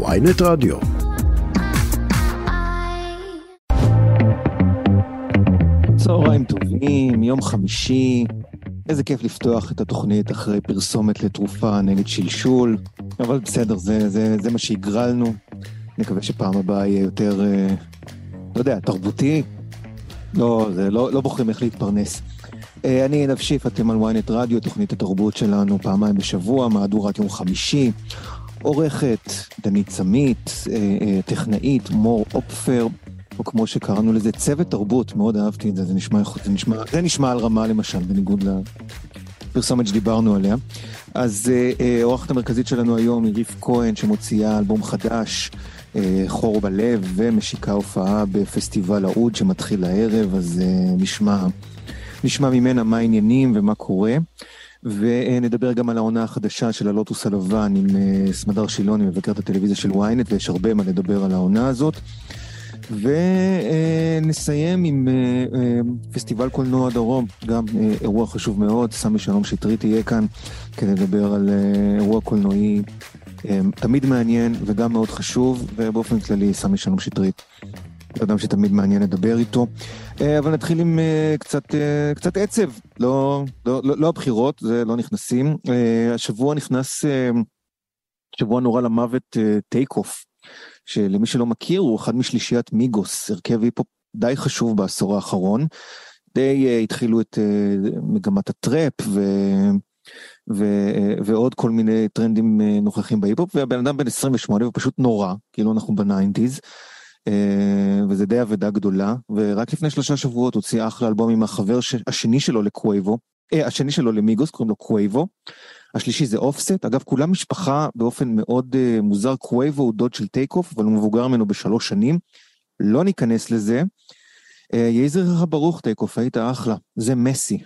ויינט רדיו. צהריים טובים, יום חמישי, איזה כיף לפתוח את התוכנית אחרי פרסומת לתרופה נגד שלשול, אבל בסדר, זה, זה, זה מה שהגרלנו. נקווה שפעם הבאה יהיה יותר, אה, לא יודע, תרבותי. לא, זה, לא, לא בוחרים איך להתפרנס. אה, אני עינב שיף, אתם על ynet רדיו, תוכנית התרבות שלנו פעמיים בשבוע, מהדורת יום חמישי. עורכת דנית סמית, אה, אה, טכנאית מור אופפר, או כמו שקראנו לזה, צוות תרבות, מאוד אהבתי את זה, זה נשמע, זה נשמע, זה נשמע על רמה למשל, בניגוד לפרסומת שדיברנו עליה. אז העורכת המרכזית שלנו היום היא ריף כהן, שמוציאה אלבום חדש, חור בלב, ומשיקה הופעה בפסטיבל האוד שמתחיל הערב, אז נשמע, נשמע ממנה מה העניינים ומה קורה. ונדבר גם על העונה החדשה של הלוטוס הלבן עם סמדר שילוני, מבקרת הטלוויזיה של ynet, ויש הרבה מה לדבר על העונה הזאת. ונסיים עם פסטיבל קולנוע דרום, גם אירוע חשוב מאוד, סמי שלום שטרית יהיה כאן כדי לדבר על אירוע קולנועי תמיד מעניין וגם מאוד חשוב, ובאופן כללי סמי שלום שטרית. אדם שתמיד מעניין לדבר איתו. אבל נתחיל עם קצת, קצת עצב, לא, לא, לא, לא הבחירות, לזה לא נכנסים. השבוע נכנס, שבוע נורא למוות טייק אוף, שלמי שלא מכיר הוא אחד משלישיית מיגוס, הרכב היפופ די חשוב בעשור האחרון. די התחילו את מגמת הטראפ ו... ו... ועוד כל מיני טרנדים נוכחים בהיפופ, והבן אדם בן 28 ופשוט נורא, כאילו אנחנו ב nineties. וזה די אבדה גדולה, ורק לפני שלושה שבועות הוציא אחלה אלבום עם החבר השני שלו לקווייבו, אה, השני שלו למיגוס, קוראים לו קווייבו, השלישי זה אופסט, אגב כולם משפחה באופן מאוד uh, מוזר, קווייבו הוא דוד של טייק אוף, אבל הוא מבוגר ממנו בשלוש שנים, לא ניכנס לזה, uh, יהי זכרך ברוך טייק אוף, היית אחלה, זה מסי.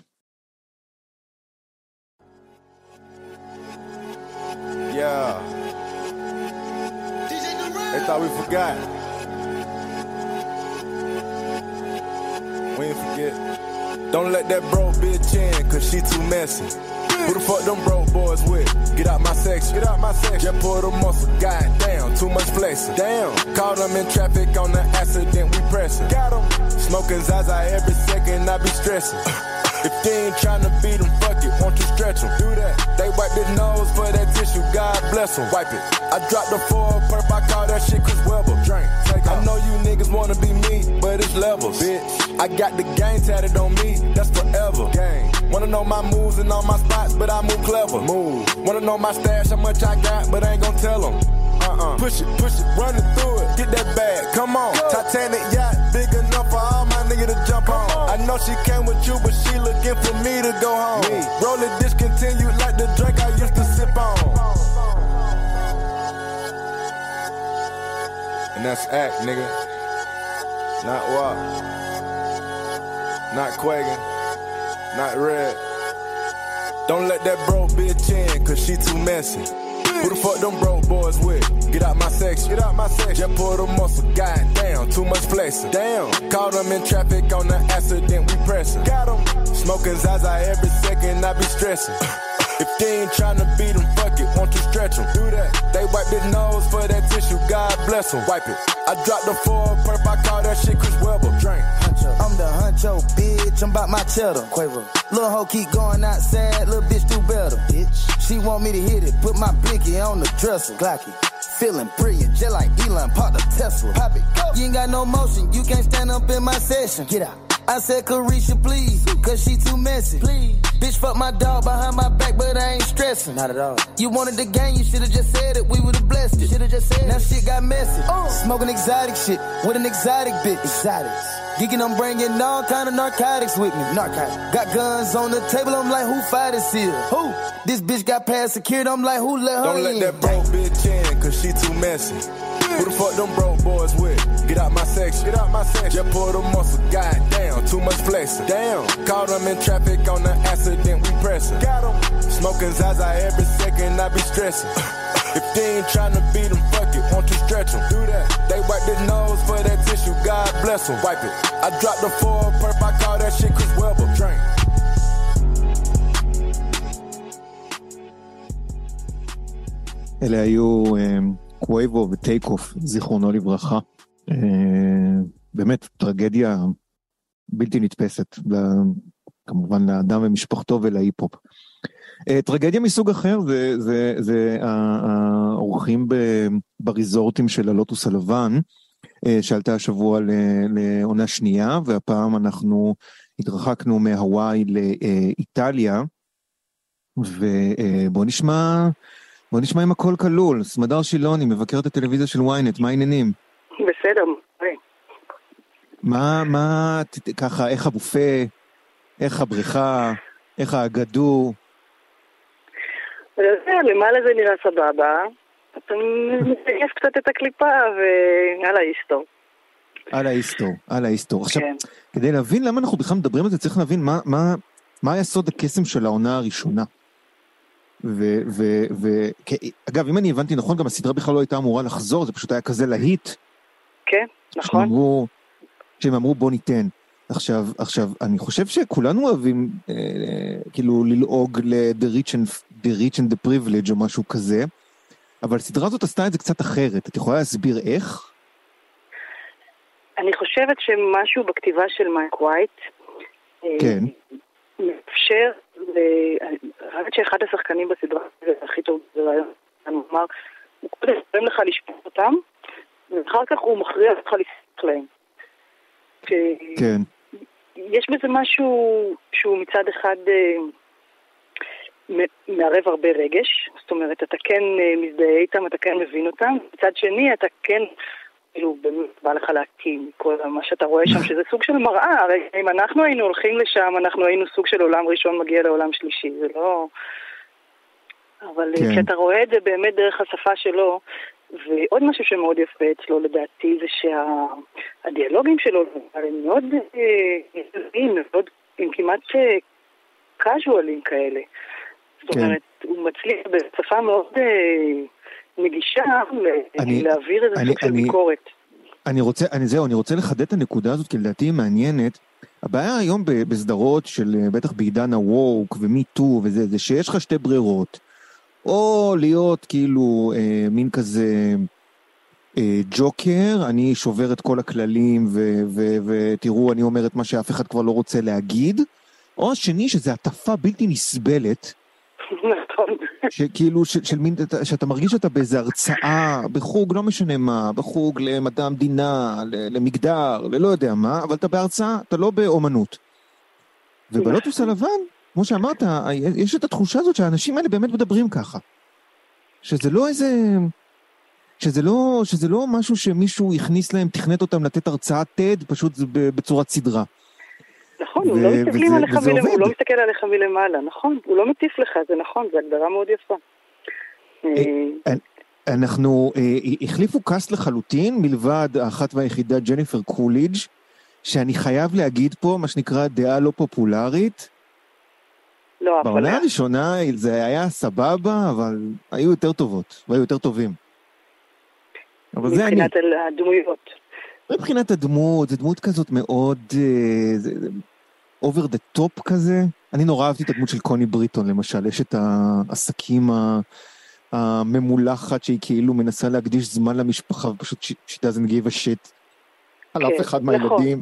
Yeah. They thought we forgot. Don't let that broke bitch in, cause she too messy. Who the fuck them broke boys with? Get out my section. Get out my section. Just pull the muscle. God damn, too much flexing. Damn. Caught them in traffic on the accident, we pressing. Got them. Smoking Zaza every second, I be stressing. If they ain't tryna beat them, fuck it, won't you stretch them? Do that. They wipe their nose for that tissue, God bless them. Wipe it. I dropped the four perp, I call that shit Chris Webber. Drink. Take I know you niggas wanna be me, but it's levels. Bitch. I got the game tatted on me, that's forever. Game. Wanna know my moves and all my spots, but I move clever. Move. Wanna know my stash, how much I got, but I ain't gon' tell them. Uh-uh. Push it, push it, run it through it, get that bag, come on. Go. Titanic yacht, big enough for all my niggas to jump on. on. I know she came with you, but she looking for me to go home. Me. Roll it discontinued like the drink I used to sip on. And that's act, nigga. Not what? Not Quagan. Not red. Don't let that broke bitch in, cause she too messy. Who the fuck them broke boys with? Get out my section. Get out my section. Just pull the muscle. God damn, too much flexing. Damn. Caught them in traffic on the accident, we pressing. Got them. Smoking Zaza every second, I be stressing. If they ain't tryna beat them, fuck it, won't stretch them? Do that. They wipe their nose for that tissue, God bless them. Wipe it. I dropped the four perp, I call that shit Chris Webber. Drink. I'm the huncho, bitch. I'm about my cheddar. Quavo. Little hoe keep going outside, little bitch do better. Bitch. She want me to hit it, put my blicky on the dresser. Glocky. Feeling brilliant, just like Elon, pop the Tesla. Pop it, go. You ain't got no motion, you can't stand up in my session. Get out. I said, Carisha, please, cause she too messy. Please. Bitch, fuck my dog behind my back, but I ain't stressing. Not at all. You wanted the game, you should've just said it. We would've blessed it. Should've just said now it. shit got messy. Uh. Smoking exotic shit with an exotic bitch. Exotics. Geeking, I'm bringing all kind of narcotics with me. Narcotics. Got guns on the table, I'm like, who fired this here? Who? This bitch got past security, I'm like, who let her Don't let that broke bitch in, cause she too messy. Who the fuck them broke boys with? Get out my section. Get out my section. Just pull the muscle. God damn, too much flexing. Damn. Caught them in traffic on the accident, we pressing. Got them. Smoking Zaza every second, I be stressing. If they ain't tryna beat them, fuck it, won't you stretch them? Do that. They wipe their nose for that tissue, God bless them. Wipe it. I dropped the four perp, I call that shit Chris Webber. Drink. אלה היו קווייבו וטייק אוף, זיכרונו לברכה. אה, באמת טרגדיה בלתי נתפסת, כמובן לאדם ומשפחתו ולהיפ-הופ. אה, טרגדיה מסוג אחר זה, זה, זה האורחים בריזורטים של הלוטוס הלבן, אה, שעלתה השבוע לעונה שנייה, והפעם אנחנו התרחקנו מהוואי לאיטליה, ובוא נשמע, נשמע אם הכל כלול. סמדר שילוני, מבקרת הטלוויזיה של ynet, מה העניינים? בסדר. מה, מה, ככה, איך הבופה, איך הבריכה, איך האגדו? למעלה זה נראה סבבה, אתה מזייף קצת את הקליפה ועל ההיסטור. על ההיסטור, על ההיסטור. עכשיו, כן. כדי להבין למה אנחנו בכלל מדברים על זה, צריך להבין מה, מה, מה היה סוד הקסם של העונה הראשונה. ו, ו, ו, אגב, אם אני הבנתי נכון, גם הסדרה בכלל לא הייתה אמורה לחזור, זה פשוט היה כזה להיט. כן, נכון. שהם אמרו, שהם אמרו בוא ניתן. עכשיו, עכשיו, אני חושב שכולנו אוהבים אה, כאילו ללעוג ל-the rich, and, the rich and the privilege או משהו כזה, אבל הסדרה הזאת עשתה את זה קצת אחרת. את יכולה להסביר איך? אני חושבת שמשהו בכתיבה של מייק ווייט, אה, כן. מאפשר, חושבת שאחד השחקנים בסדרה זה הכי טוב, זה רעיון, אני אומר, הוא קודם נותן לך לשפוט אותם, ואחר כך הוא מכריע אותך לספק להם. כן. יש בזה משהו שהוא מצד אחד אה, מערב הרבה רגש, זאת אומרת, אתה כן אה, מזדהה איתם, אתה כן מבין אותם, מצד שני, אתה כן, כאילו, באמת בא לך להקים כל מה שאתה רואה שם, שזה סוג של מראה, הרי אם אנחנו היינו הולכים לשם, אנחנו היינו סוג של עולם ראשון מגיע לעולם שלישי, זה לא... אבל אה, כן. כשאתה רואה את זה באמת דרך השפה שלו, ועוד משהו שמאוד יפה אצלו לדעתי זה שהדיאלוגים שלו הם מאוד יפים, אה, מאוד, הם כמעט קאזואלים אה, כאלה. זאת כן. אומרת, הוא מצליח בשפה מאוד אה, נגישה אני, להעביר איזה סוג של ביקורת. אני רוצה, אני זהו, אני רוצה לחדד את הנקודה הזאת, כי לדעתי היא מעניינת. הבעיה היום בסדרות של, בטח בעידן הווק ומי-טו וזה, זה שיש לך שתי ברירות. או להיות כאילו אה, מין כזה אה, ג'וקר, אני שובר את כל הכללים ותראו, אני אומר את מה שאף אחד כבר לא רוצה להגיד, או השני, שזה הטפה בלתי נסבלת. נכון. שכאילו, ש, של מין, שאתה מרגיש שאתה באיזה הרצאה, בחוג, לא משנה מה, בחוג למדע המדינה, למגדר, ללא יודע מה, אבל אתה בהרצאה, אתה לא באומנות. ובלוטוס הלבן, כמו שאמרת, יש את התחושה הזאת שהאנשים האלה באמת מדברים ככה. שזה לא איזה... שזה לא, שזה לא משהו שמישהו הכניס להם, תכנת אותם לתת הרצאת TED, פשוט בצורת סדרה. נכון, הוא לא מסתכלים עליך מלמעלה, הוא לא מסתכל עליך מלמעלה, נכון, הוא לא מטיף לך, זה נכון, זו הגדרה מאוד יפה. אה, אה, אנחנו, אה, החליפו קאסט לחלוטין, מלבד האחת והיחידה ג'ניפר קוליג', שאני חייב להגיד פה, מה שנקרא דעה לא פופולרית, לא, בעונה הראשונה זה היה סבבה, אבל היו יותר טובות, והיו יותר טובים. אבל זה אני. מבחינת הדמויות. מבחינת הדמות, זו דמות כזאת מאוד... over the top כזה. אני נורא אהבתי את הדמות של קוני בריטון למשל, אשת העסקים הממולחת שהיא כאילו מנסה להקדיש זמן למשפחה ופשוט she doesn't give a shit על אף כן, אחד נכון. מהילדים.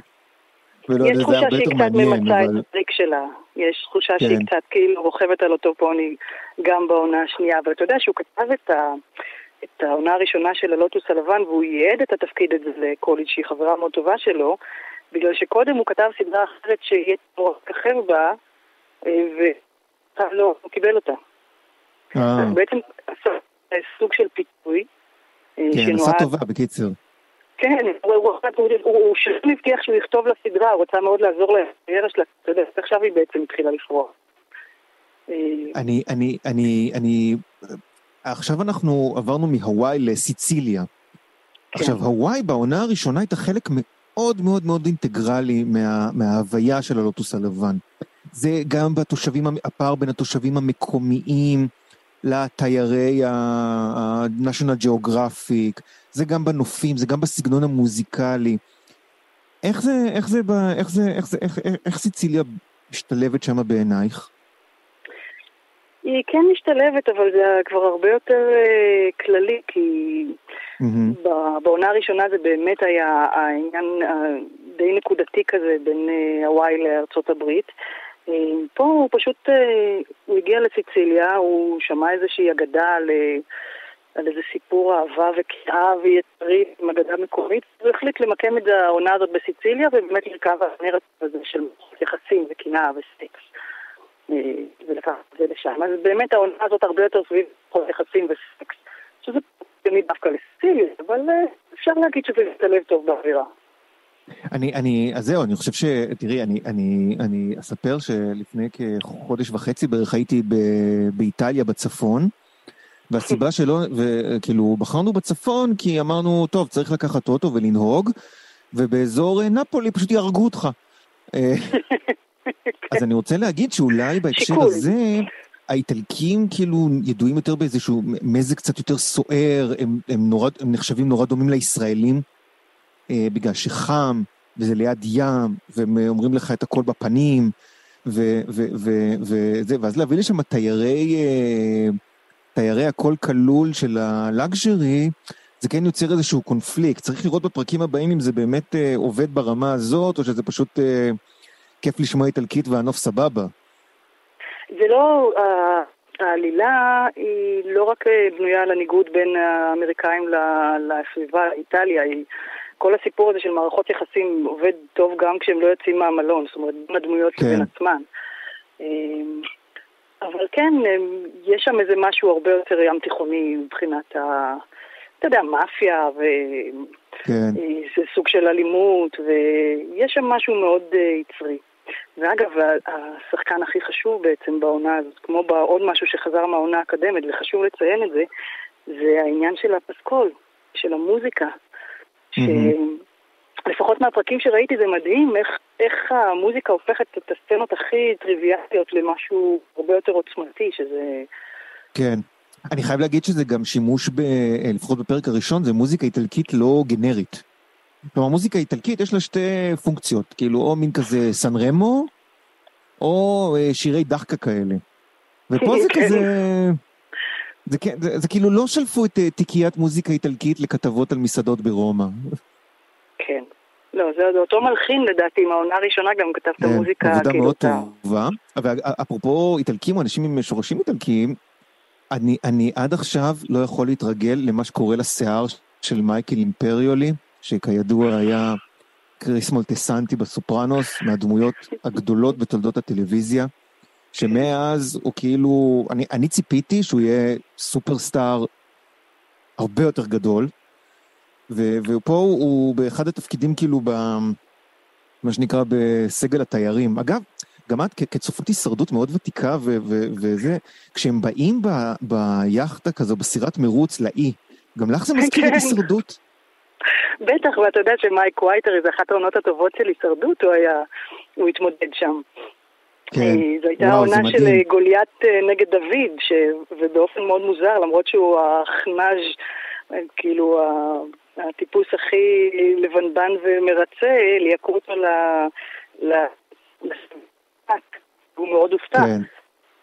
ולא יודע, זה הרבה יותר מעניין, אבל... יש תחושה שהיא קצת ממצה את הטריק שלה. יש תחושה כן. שהיא קצת כאילו רוכבת על אותו פוני גם בעונה השנייה. אבל אתה יודע שהוא כתב את, ה... את העונה הראשונה של הלוטוס הלבן, והוא ייעד את התפקיד הזה לקוליץ', שהיא חברה מאוד טובה שלו, בגלל שקודם הוא כתב סדרה אחרת שיהיה צורך ככב בה, אה, ולא, הוא קיבל אותה. אה. אז בעצם סוג של פיתוי. אה, כן, עשה טובה בקיצר. כן, הוא שלום הבטיח שהוא יכתוב לסדרה, הוא רצה מאוד לעזור לקריירה שלה, אתה יודע, עכשיו היא בעצם התחילה לפרוח. אני, אני, אני, אני, עכשיו אנחנו עברנו מהוואי לסיציליה. כן. עכשיו, הוואי בעונה הראשונה הייתה חלק מאוד מאוד מאוד אינטגרלי מה, מההוויה של הלוטוס הלבן. זה גם בתושבים, הפער בין התושבים המקומיים, לתיירי ה-National Geographic, זה גם בנופים, זה גם בסגנון המוזיקלי. איך זה, איך זה, איך זה, איך זה, איך, איך, איך סיציליה משתלבת שם בעינייך? היא כן משתלבת, אבל זה כבר הרבה יותר uh, כללי, כי Mm-hmm. בעונה הראשונה זה באמת היה העניין די נקודתי כזה בין הוואי לארצות הברית. פה הוא פשוט, הוא הגיע לסיציליה, הוא שמע איזושהי אגדה על... על איזה סיפור אהבה וקנאה ויצרית עם אגדה מקומית, הוא החליט למקם את העונה הזאת בסיציליה ובאמת על הנרטיב הזה של יחסים וקנאה וסקס. אה, ולקח את זה לשם. אז באמת העונה הזאת הרבה יותר סביב יחסים וסקס, שזה דווקא לסיציליה, אבל אה, אפשר להגיד שזה משתלב טוב באווירה. אני, אני, אז זהו, אני חושב ש... תראי, אני, אני, אני אספר שלפני כחודש וחצי בערך הייתי ב, באיטליה בצפון, והסיבה שלא, וכאילו, בחרנו בצפון כי אמרנו, טוב, צריך לקחת אוטו ולנהוג, ובאזור אה, נפולי פשוט יהרגו אותך. אה, אז אני רוצה להגיד שאולי בהקשר הזה, האיטלקים כאילו ידועים יותר באיזשהו מזג קצת יותר סוער, הם, הם, נורא, הם נחשבים נורא דומים לישראלים, בגלל שחם, וזה ליד ים, והם אומרים לך את הכל בפנים, וזה, ואז להביא לשם תיירי... אה, תיירי הכל כלול של הלאגז'רי, זה כן יוצר איזשהו קונפליקט. צריך לראות בפרקים הבאים אם זה באמת אה, עובד ברמה הזאת, או שזה פשוט אה, כיף לשמוע איטלקית והנוף סבבה. זה לא, uh, העלילה היא לא רק אה, בנויה על הניגוד בין האמריקאים לסביבה, איטליה, היא... כל הסיפור הזה של מערכות יחסים עובד טוב גם כשהם לא יוצאים מהמלון, זאת אומרת, בין הדמויות כן. לבין עצמן. אמ, אבל כן, יש שם איזה משהו הרבה יותר ים תיכוני מבחינת ה... אתה יודע, מאפיה, וזה כן. סוג של אלימות, ויש שם משהו מאוד uh, יצרי. ואגב, השחקן הכי חשוב בעצם בעונה הזאת, כמו בעוד משהו שחזר מהעונה הקודמת, וחשוב לציין את זה, זה העניין של הפסקול, של המוזיקה. Mm-hmm. לפחות מהפרקים שראיתי זה מדהים איך, איך המוזיקה הופכת את הסצנות הכי טריוויאליות למשהו הרבה יותר עוצמתי, שזה... כן. אני חייב להגיד שזה גם שימוש, ב, לפחות בפרק הראשון, זה מוזיקה איטלקית לא גנרית. כלומר, מוזיקה איטלקית יש לה שתי פונקציות, כאילו או מין כזה סן רמו, או אה, שירי דחקה כאלה. ופה זה כן. כזה... זה, זה, זה, זה כאילו לא שלפו את אה, תיקיית מוזיקה איטלקית לכתבות על מסעדות ברומא. כן. לא, זה אותו מלחין לדעתי, עם העונה הראשונה גם כתב את כן, המוזיקה. עבודה כאילו מאוד טובה. אבל אפרופו איטלקים אנשים עם שורשים איטלקיים, אני, אני עד עכשיו לא יכול להתרגל למה שקורה לשיער של מייקל אימפריולי, שכידוע היה קריס מולטסנטי בסופרנוס, מהדמויות הגדולות בתולדות הטלוויזיה, שמאז הוא כאילו, אני, אני ציפיתי שהוא יהיה סופרסטאר הרבה יותר גדול, ופה הוא, הוא באחד התפקידים כאילו ב... מה שנקרא בסגל התיירים. אגב, גם את כצופת הישרדות מאוד ותיקה ו- ו- וזה, כשהם באים ב- ביאכטה כזו, בסירת מרוץ לאי, גם לך זה מזכיר את. הישרדות? בטח, ואתה יודע שמייק וייטר זה אחת העונות הטובות של הישרדות, הוא היה, הוא התמודד שם. כן, אה, זו הייתה העונה של אה, גוליית אה, נגד דוד, ש... ובאופן מאוד מוזר, למרות שהוא החנאז', כאילו הטיפוס הכי לבנבן ומרצה, ליעקו אותו ל... ל... הוא מאוד הופתע. כן.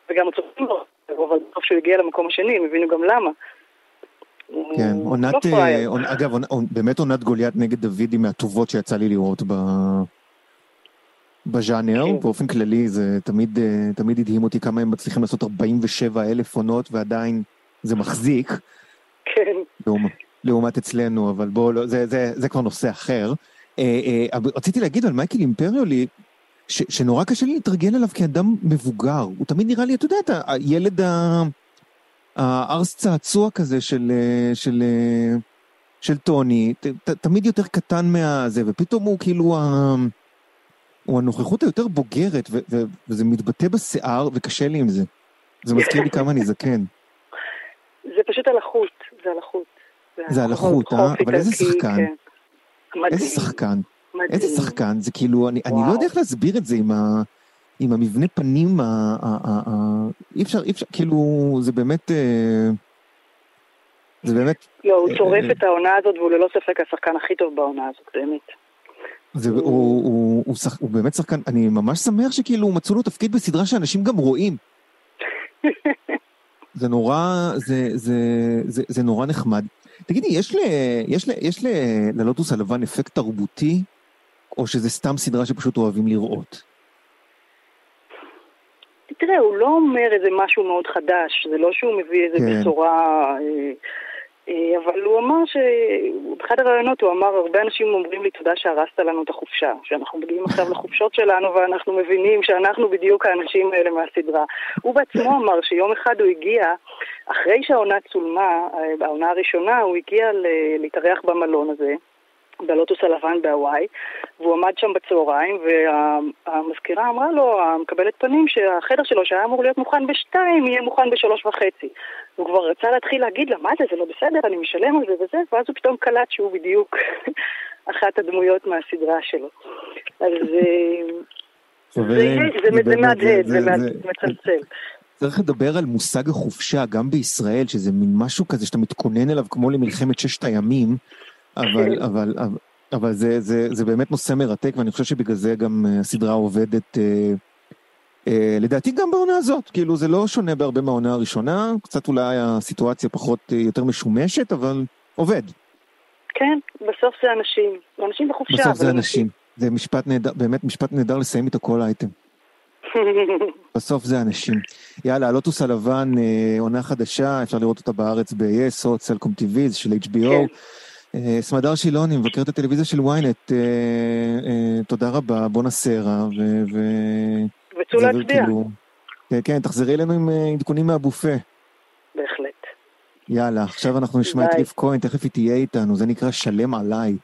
וגם הצופים לו, אבל טוב שהוא הגיע למקום השני, הם הבינו גם למה. כן, עונת, לא אגב, באמת עונת גוליית נגד דוד היא מהטובות שיצא לי לראות ב... בז'אנר, כן. באופן כללי זה תמיד, אה, תמיד הדהים אותי כמה הם מצליחים לעשות 47 אלף עונות ועדיין זה מחזיק. כן. לעומת אצלנו, אבל בואו, לא, זה, זה, זה כבר נושא אחר. אה, אה, רציתי להגיד על מייקל אימפריולי, ש, שנורא קשה לי להתרגל אליו כאדם מבוגר. הוא תמיד נראה לי, אתה יודע, הילד הארס צעצוע כזה של, אה, של, אה, של טוני, ת, ת, תמיד יותר קטן מהזה, ופתאום הוא כאילו, ה, הוא הנוכחות היותר בוגרת, ו, ו, וזה מתבטא בשיער, וקשה לי עם זה. זה מזכיר לי כמה אני זקן. זה פשוט הלחות, זה הלחות. זה על החוט, אה? אבל איזה שחקן. כן. איזה שחקן. איזה שחקן, זה כאילו, אני, אני לא יודע איך להסביר את זה עם, ה, עם המבנה פנים, אי אפשר, אי אפשר, כאילו, זה באמת, אה, זה באמת... לא, הוא צורף אה, את העונה הזאת, והוא ללא ספק השחקן הכי טוב בעונה הזאת, באמת. זה, הוא, הוא, הוא, הוא, שח, הוא באמת שחקן, אני ממש שמח שכאילו מצאו לו תפקיד בסדרה שאנשים גם רואים. זה נורא, זה, זה, זה, זה נורא נחמד. תגידי, יש, ל, יש, ל, יש ל, ללוטוס הלבן אפקט תרבותי, או שזה סתם סדרה שפשוט אוהבים לראות? תראה, הוא לא אומר איזה משהו מאוד חדש, זה לא שהוא מביא איזה כן. בשורה... אה, אה, אבל הוא אמר שבאחד הראיונות הוא אמר, הרבה אנשים אומרים לי תודה שהרסת לנו את החופשה, שאנחנו מגיעים עכשיו לחופשות שלנו ואנחנו מבינים שאנחנו בדיוק האנשים האלה מהסדרה. הוא בעצמו אמר שיום אחד הוא הגיע, אחרי שהעונה צולמה, אה, העונה הראשונה, הוא הגיע להתארח במלון הזה. בלוטוס הלבן בהוואי, והוא עמד שם בצהריים, והמזכירה אמרה לו, המקבלת פנים, שהחדר שלו, שהיה אמור להיות מוכן בשתיים, יהיה מוכן בשלוש וחצי. הוא כבר רצה להתחיל להגיד לה, מה זה, זה לא בסדר, אני משלם על זה וזה, ואז הוא פתאום קלט שהוא בדיוק אחת הדמויות מהסדרה שלו. אז זה מהדהד, זה מצלצל. צריך לדבר על מושג החופשה, גם בישראל, שזה מין משהו כזה שאתה מתכונן אליו כמו למלחמת ששת הימים, אבל. אבל, אבל, אבל זה, זה, זה באמת נושא מרתק, ואני חושב שבגלל זה גם אה, הסדרה עובדת, אה, אה, לדעתי גם בעונה הזאת, כאילו זה לא שונה בהרבה מהעונה הראשונה, קצת אולי הסיטואציה פחות, אה, יותר משומשת, אבל עובד. כן, בסוף זה אנשים, אנשים בחופשה. בסוף זה אנשים, זה משפט נהדר, באמת משפט נהדר לסיים איתו כל אייטם. בסוף זה אנשים. יאללה, הלוטוס הלבן, אה, עונה חדשה, אפשר לראות אותה בארץ ב-yes, או סלקום TV, זה של HBO. כן. אה, סמדר שילוני, מבקרת הטלוויזיה של ynet, אה, אה, תודה רבה, בואנה סרה. וצאו להצביע. כן, כן, תחזרי אלינו עם עדכונים מהבופה. בהחלט. יאללה, עכשיו אנחנו נשמע את ריף כהן, תכף היא תהיה איתנו, זה נקרא שלם עליי.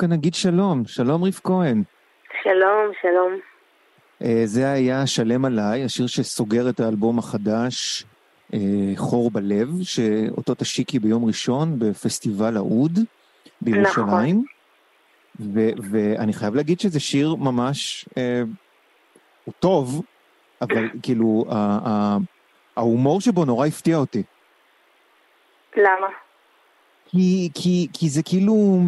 דווקא נגיד שלום. שלום ריף כהן. שלום, שלום. אה, זה היה שלם עליי, השיר שסוגר את האלבום החדש, אה, חור בלב, שאותו תשיקי ביום ראשון בפסטיבל האוד בירושלים. נכון. ואני חייב להגיד שזה שיר ממש, אה, הוא טוב, אבל כאילו, ההומור שבו נורא הפתיע אותי. למה? כי, כי, כי זה כאילו,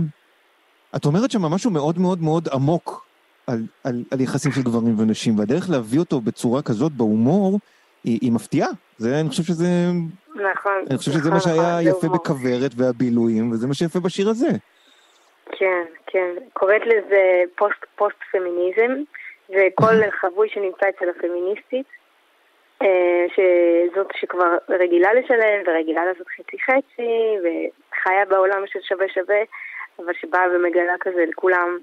את אומרת שם משהו מאוד מאוד מאוד עמוק על, על, על יחסים של גברים ונשים, והדרך להביא אותו בצורה כזאת בהומור, היא, היא מפתיעה. זה, אני חושב שזה... נכון. אני חושב שזה נכון, מה שהיה נכון, יפה בכוורת והבילויים, וזה מה שיפה בשיר הזה. כן, כן. קוראת לזה פוסט, פוסט פמיניזם, וכל חבוי שנמצא אצל הפמיניסטית, אה, שזאת שכבר רגילה לשלם ורגילה לעשות חצי חצי, וחיה בעולם של שווה שווה, אבל שבאה ומגלה כזה לכולם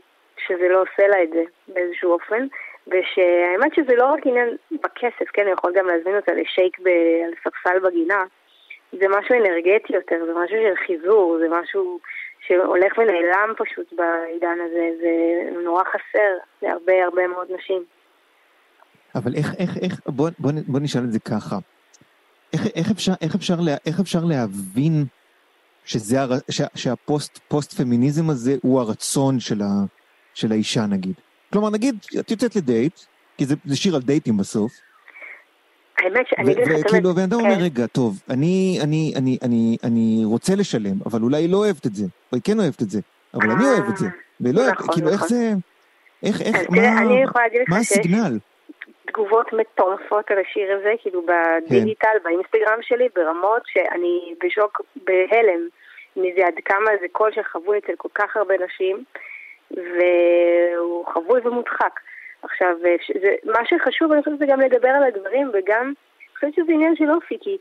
שזה לא עושה לה את זה באיזשהו אופן, ושהאמת שזה לא רק עניין בכסף, כן, הוא יכול גם להזמין אותה לשייק ב... על ספסל בגינה, זה משהו אנרגטי יותר, זה משהו של חיזור, זה משהו שהולך ונעלם פשוט בעידן הזה, זה נורא חסר להרבה הרבה מאוד נשים. אבל איך, איך, איך, בוא, בוא, בוא נשאל את זה ככה. איך, איך, אפשר, איך, אפשר, לה, איך אפשר להבין שזה, הר, שה, שהפוסט פוסט פמיניזם הזה הוא הרצון של, ה, של האישה נגיד? כלומר נגיד, את יוצאת לדייט, כי זה, זה שיר על דייטים בסוף. האמת שאני אגיד לך את וכאילו, הבן אדם אומר, כן. רגע, טוב, אני, אני, אני, אני, אני רוצה לשלם, אבל אולי היא לא אוהבת את זה, או היא כן אוהבת את זה, אבל אני אוהב את זה. ולא, נכון, כאילו, איך נכון. זה, איך, איך, מה הסיגנל? תגובות מטורפות על השיר הזה, כאילו בדיגיטל, כן. באינסטגרם שלי, ברמות שאני בשוק, בהלם, מזה עד כמה זה קול שחווי אצל כל כך הרבה נשים, והוא חבוי ומודחק. עכשיו, זה, מה שחשוב, אני חושבת, זה גם לדבר על הדברים, וגם, אני חושבת שזה עניין של אופי, כי,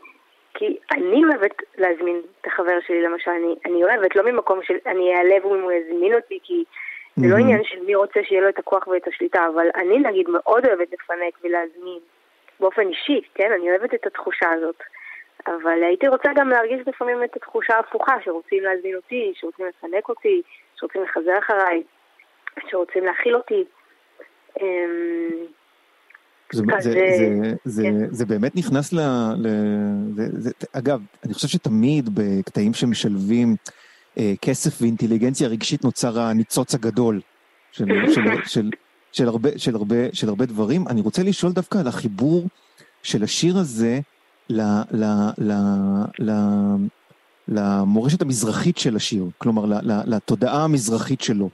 כי אני אוהבת להזמין את החבר שלי, למשל, אני, אני אוהבת, לא ממקום של אני אעלב אם הוא יזמין אותי, כי זה לא עניין של מי רוצה שיהיה לו את הכוח ואת השליטה, אבל אני נגיד מאוד אוהבת לפנק ולהזמין באופן אישי, כן? אני אוהבת את התחושה הזאת. אבל הייתי רוצה גם להרגיש לפעמים את התחושה ההפוכה, שרוצים להזמין אותי, שרוצים לפנק אותי, שרוצים לחזר אחריי, שרוצים להכיל אותי. אמ, זה, זה, זה, זה, כן. זה באמת נכנס ל... ל זה, זה, אגב, אני חושב שתמיד בקטעים שמשלבים אה, כסף ואינטליגנציה רגשית נוצר הניצוץ הגדול של, של, של, של, הרבה, של, הרבה, של הרבה דברים. אני רוצה לשאול דווקא על החיבור של השיר הזה ל, ל, ל, ל, למורשת המזרחית של השיר, כלומר לתודעה המזרחית שלו.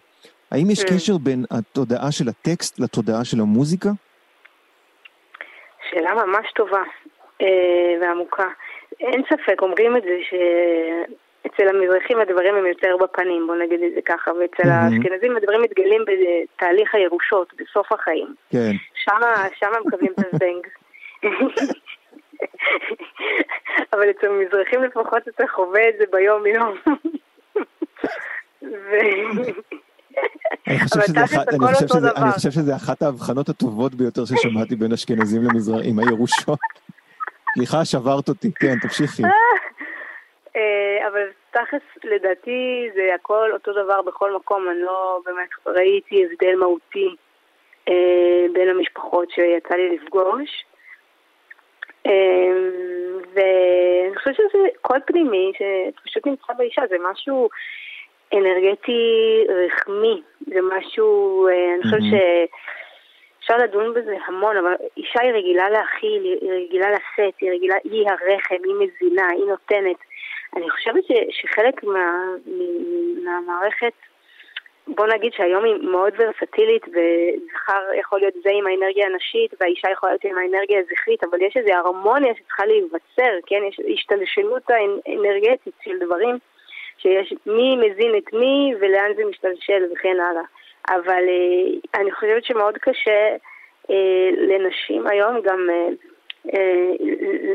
האם יש כן. קשר בין התודעה של הטקסט לתודעה של המוזיקה? שאלה ממש טובה אה, ועמוקה. אין ספק, אומרים את זה שאצל המזרחים הדברים הם יותר בפנים, בוא נגיד את זה ככה, ואצל mm-hmm. האשכנזים הדברים מתגלים בתהליך הירושות, בסוף החיים. כן. שמה, שמה מקבלים את הזבנג. אבל אצל המזרחים לפחות אתה חווה את זה ביום-יום. אני חושב, שזה, אחד, אני, חושב שזה, אני חושב שזה אחת ההבחנות הטובות ביותר ששמעתי בין אשכנזים למזרחים, הירושות. סליחה, שברת אותי, כן, תמשיכי. אה, אבל תכלס, לדעתי זה הכל אותו דבר בכל מקום, אני לא באמת ראיתי הבדל מהותי אה, בין המשפחות שיצא לי לפגוש. אה, ואני חושבת שזה קול פנימי שפשוט נמצא באישה, זה משהו אנרגטי רחמי, זה משהו, אה, אני חושבת שאפשר לדון בזה המון, אבל אישה היא רגילה להכיל, היא רגילה לשאת, היא רגילה, היא הרחם, היא מזינה, היא נותנת. אני חושבת ש, שחלק מה, מהמערכת, בוא נגיד שהיום היא מאוד ורסטילית, וזכר יכול להיות זה עם האנרגיה הנשית, והאישה יכולה להיות עם האנרגיה הזכרית, אבל יש איזו הרמוניה שצריכה להיווצר, כן? יש השתלשלות האנרגטית של דברים. שיש מי מזין את מי ולאן זה משתלשל וכן הלאה. אבל אה, אני חושבת שמאוד קשה אה, לנשים היום גם אה, אה,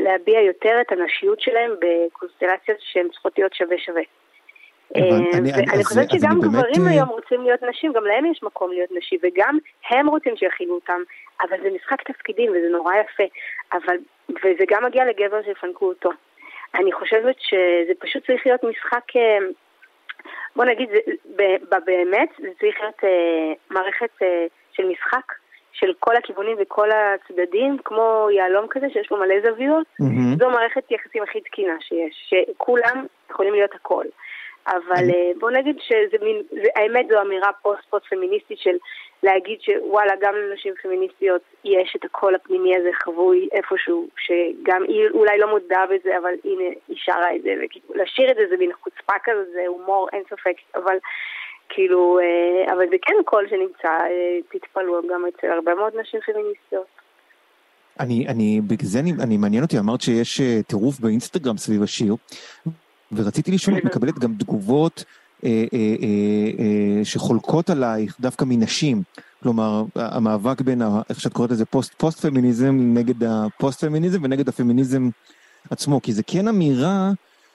להביע יותר את הנשיות שלהם בקונסטלציות שהן צריכות להיות שווה שווה. אה, ואני חושבת שגם גברים אה, היום רוצים להיות נשים, גם להם יש מקום להיות נשים, וגם הם רוצים שיכילו אותם, אבל זה משחק תפקידים וזה נורא יפה, אבל, וזה גם מגיע לגבר שיפנקו אותו. אני חושבת שזה פשוט צריך להיות משחק, אה, בוא נגיד, באמת זה צריך להיות מערכת של משחק, של כל הכיוונים וכל הצדדים, כמו יהלום כזה שיש לו מלא זוויות, mm-hmm. זו מערכת יחסים הכי תקינה שיש, שכולם יכולים להיות הכל. אבל mm-hmm. בוא נגיד שזה מין, זה, האמת זו אמירה פוסט-פוסט פמיניסטית של להגיד שוואלה, גם לנשים פמיניסטיות יש את הקול הפנימי הזה חבוי איפשהו, שגם היא אולי לא מודעה בזה, אבל הנה, היא שרה את זה, ולשיר את זה זה מין חוצפה כזה, זה הומור, אין ספק, אבל כאילו, אה, אבל זה כן קול שנמצא, אה, תתפלאו, גם אצל הרבה מאוד נשים פמיניסטיות. אני, אני, בגלל זה אני, אני מעניין אותי, אמרת שיש אה, טירוף באינסטגרם סביב השיר, ורציתי לשאול את מקבלת גם תגובות אה, אה, אה, אה, שחולקות עלייך דווקא מנשים. כלומר, המאבק בין, ה, איך שאת קוראת לזה, פוסט פמיניזם נגד הפוסט פמיניזם ונגד הפמיניזם עצמו, כי זה כן אמירה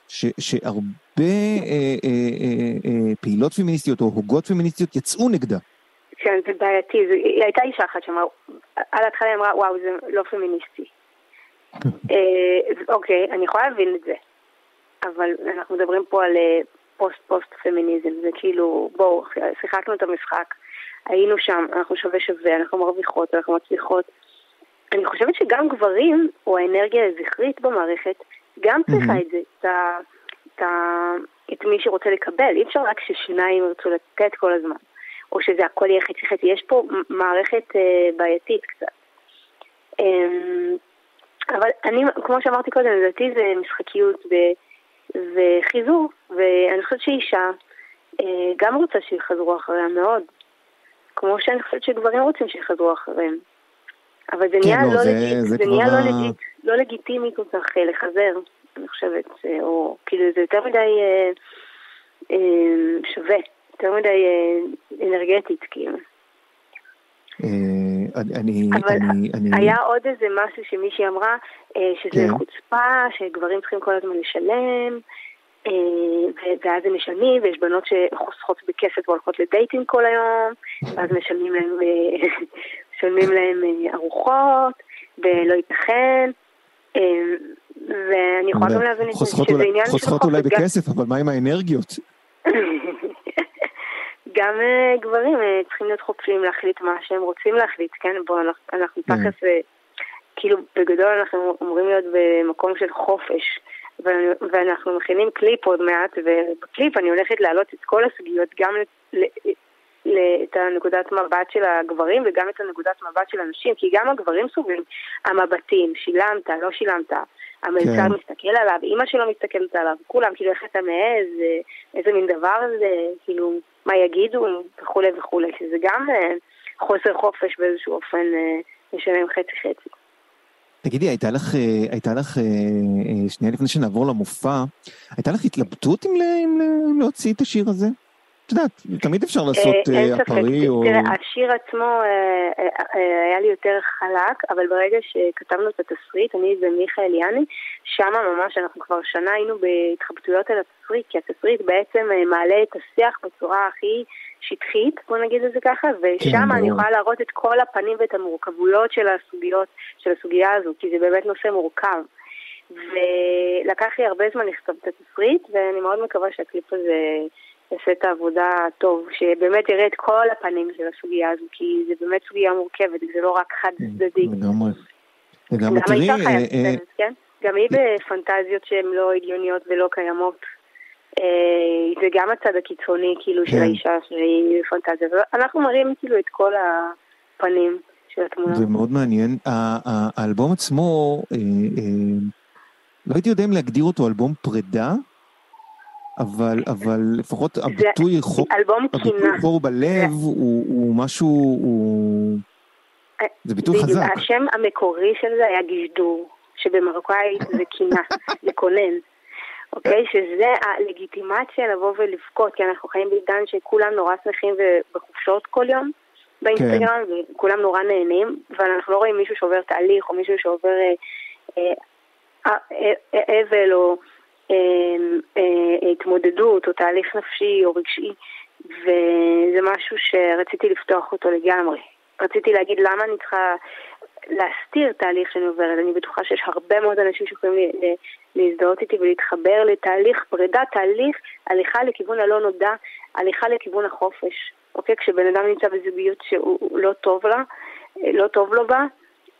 ש, שהרבה אה, אה, אה, אה, פעילות פמיניסטיות או הוגות פמיניסטיות יצאו נגדה. כן, זה בעייתי, זה, היא הייתה אישה אחת שאמרה, על ההתחלה היא אמרה, וואו, זה לא פמיניסטי. אה, אוקיי, אני יכולה להבין את זה, אבל אנחנו מדברים פה על אה, פוסט-פוסט פמיניזם, זה כאילו, בואו, שיחקנו את המשחק, היינו שם, אנחנו שווה שווה, אנחנו מרוויחות, אנחנו מצליחות. אני חושבת שגם גברים, או האנרגיה הזכרית במערכת, גם צריכה את זה, את, את, את מי שרוצה לקבל. אי אפשר רק ששניים ירצו לתת כל הזמן, או שזה הכל יהיה חצי חצי. יש פה מערכת אה, בעייתית קצת. אה, אבל אני, כמו שאמרתי קודם, לדעתי זה משחקיות וחיזור, ואני חושבת שאישה אה, גם רוצה שיחזרו אחריה מאוד, כמו שאני חושבת שגברים רוצים שיחזרו אחריהם. אבל זה נהיה, כן, לא, לא, זה, זה, זה נהיה לא, לגיט, לא לגיטימי כל כך אה, לחזר, אני חושבת, אה, או כאילו זה יותר מדי אה, אה, שווה, יותר מדי אה, אנרגטית, כאילו. אני, אבל אני, אני... היה עוד איזה משהו שמישהי אמרה, שזה כן. חוצפה, שגברים צריכים כל הזמן לשלם, ואז הם משלמים, ויש בנות שחוסכות בכסף והולכות לדייטים כל היום, ואז משלמים להם, משלמים להם ארוחות, ולא ייתכן. ואני יכולה גם להבין שזה עניין של. חוסכות אולי בכסף, אבל מה עם האנרגיות? גם uh, גברים uh, צריכים להיות חופשיים להחליט מה שהם רוצים להחליט, כן? בואו, אנחנו, mm. תכף, uh, כאילו, בגדול אנחנו אמורים להיות במקום של חופש, ואנחנו מכינים קליפ עוד מעט, ובקליפ אני הולכת להעלות את כל הסוגיות, גם את הנקודת מבט של הגברים וגם את הנקודת מבט של הנשים, כי גם הגברים סובלים המבטים, שילמת, לא שילמת, המלצר כן. מסתכל עליו, אימא שלו מסתכלת עליו, כולם, כאילו איך אתה מעז, איזה מין דבר זה, כאילו, מה יגידו וכולי וכולי, שזה גם אה, חוסר חופש באיזשהו אופן אה, לשלם חצי חצי. תגידי, הייתה לך, אה, הייתה לך, שנייה לפני שנעבור למופע, הייתה לך התלבטות אם להוציא את השיר הזה? את יודעת, תמיד אפשר לעשות הפרי או... תראה, השיר עצמו היה לי יותר חלק, אבל ברגע שכתבנו את התסריט, אני ומיכאל יאני, שמה ממש, אנחנו כבר שנה היינו בהתחבטויות על התסריט, כי התסריט בעצם מעלה את השיח בצורה הכי שטחית, בוא נגיד את זה ככה, ושם כן, אני יכולה להראות את כל הפנים ואת המורכבויות של הסוגיות, של הסוגיה הזו, כי זה באמת נושא מורכב. ולקח לי הרבה זמן לכתוב את התסריט, ואני מאוד מקווה שהקליפ הזה... יעשה את העבודה טוב, שבאמת יראה את כל הפנים של הסוגיה הזו, כי זה באמת סוגיה מורכבת, זה לא רק חד צדדי. לגמרי. לגמרי, תראי... גם אה, אה, כן? גם היא בפנטזיות שהן לא הגיוניות ולא קיימות. אה, זה גם הצד הקיצוני, כאילו, של כן. האישה שהיא בפנטזיה. אנחנו מראים כאילו את כל הפנים של התמונה. זה מאוד מעניין. האלבום עצמו, לא הייתי יודע אם להגדיר אותו אלבום פרידה. אבל, אבל לפחות הביטוי חור, הביטוי חור בלב הוא, הוא משהו, הוא... זה ביטוי חזק. השם המקורי של זה היה גשדור, שבמרוקאית זה קינה, לקונן. אוקיי? שזה הלגיטימציה לבוא ולבכות, כי אנחנו חיים בעידן שכולם נורא שמחים ובחופשות כל יום באינסטגרם, כן. וכולם נורא נהנים, ואנחנו לא רואים מישהו שעובר תהליך, או מישהו שעובר אה, אה, אה, אבל, או... אמ, אה, התמודדות או תהליך נפשי או רגשי, וזה משהו שרציתי לפתוח אותו לגמרי. רציתי להגיד למה אני צריכה להסתיר תהליך שאני עוברת. אני בטוחה שיש הרבה מאוד אנשים שיכולים להזדהות איתי ולהתחבר לתהליך פרידה, תהליך הליכה לכיוון הלא נודע, הליכה לכיוון החופש, אוקיי? כשבן אדם נמצא בזוגיות שהוא לא טוב לה, לא טוב לו בה,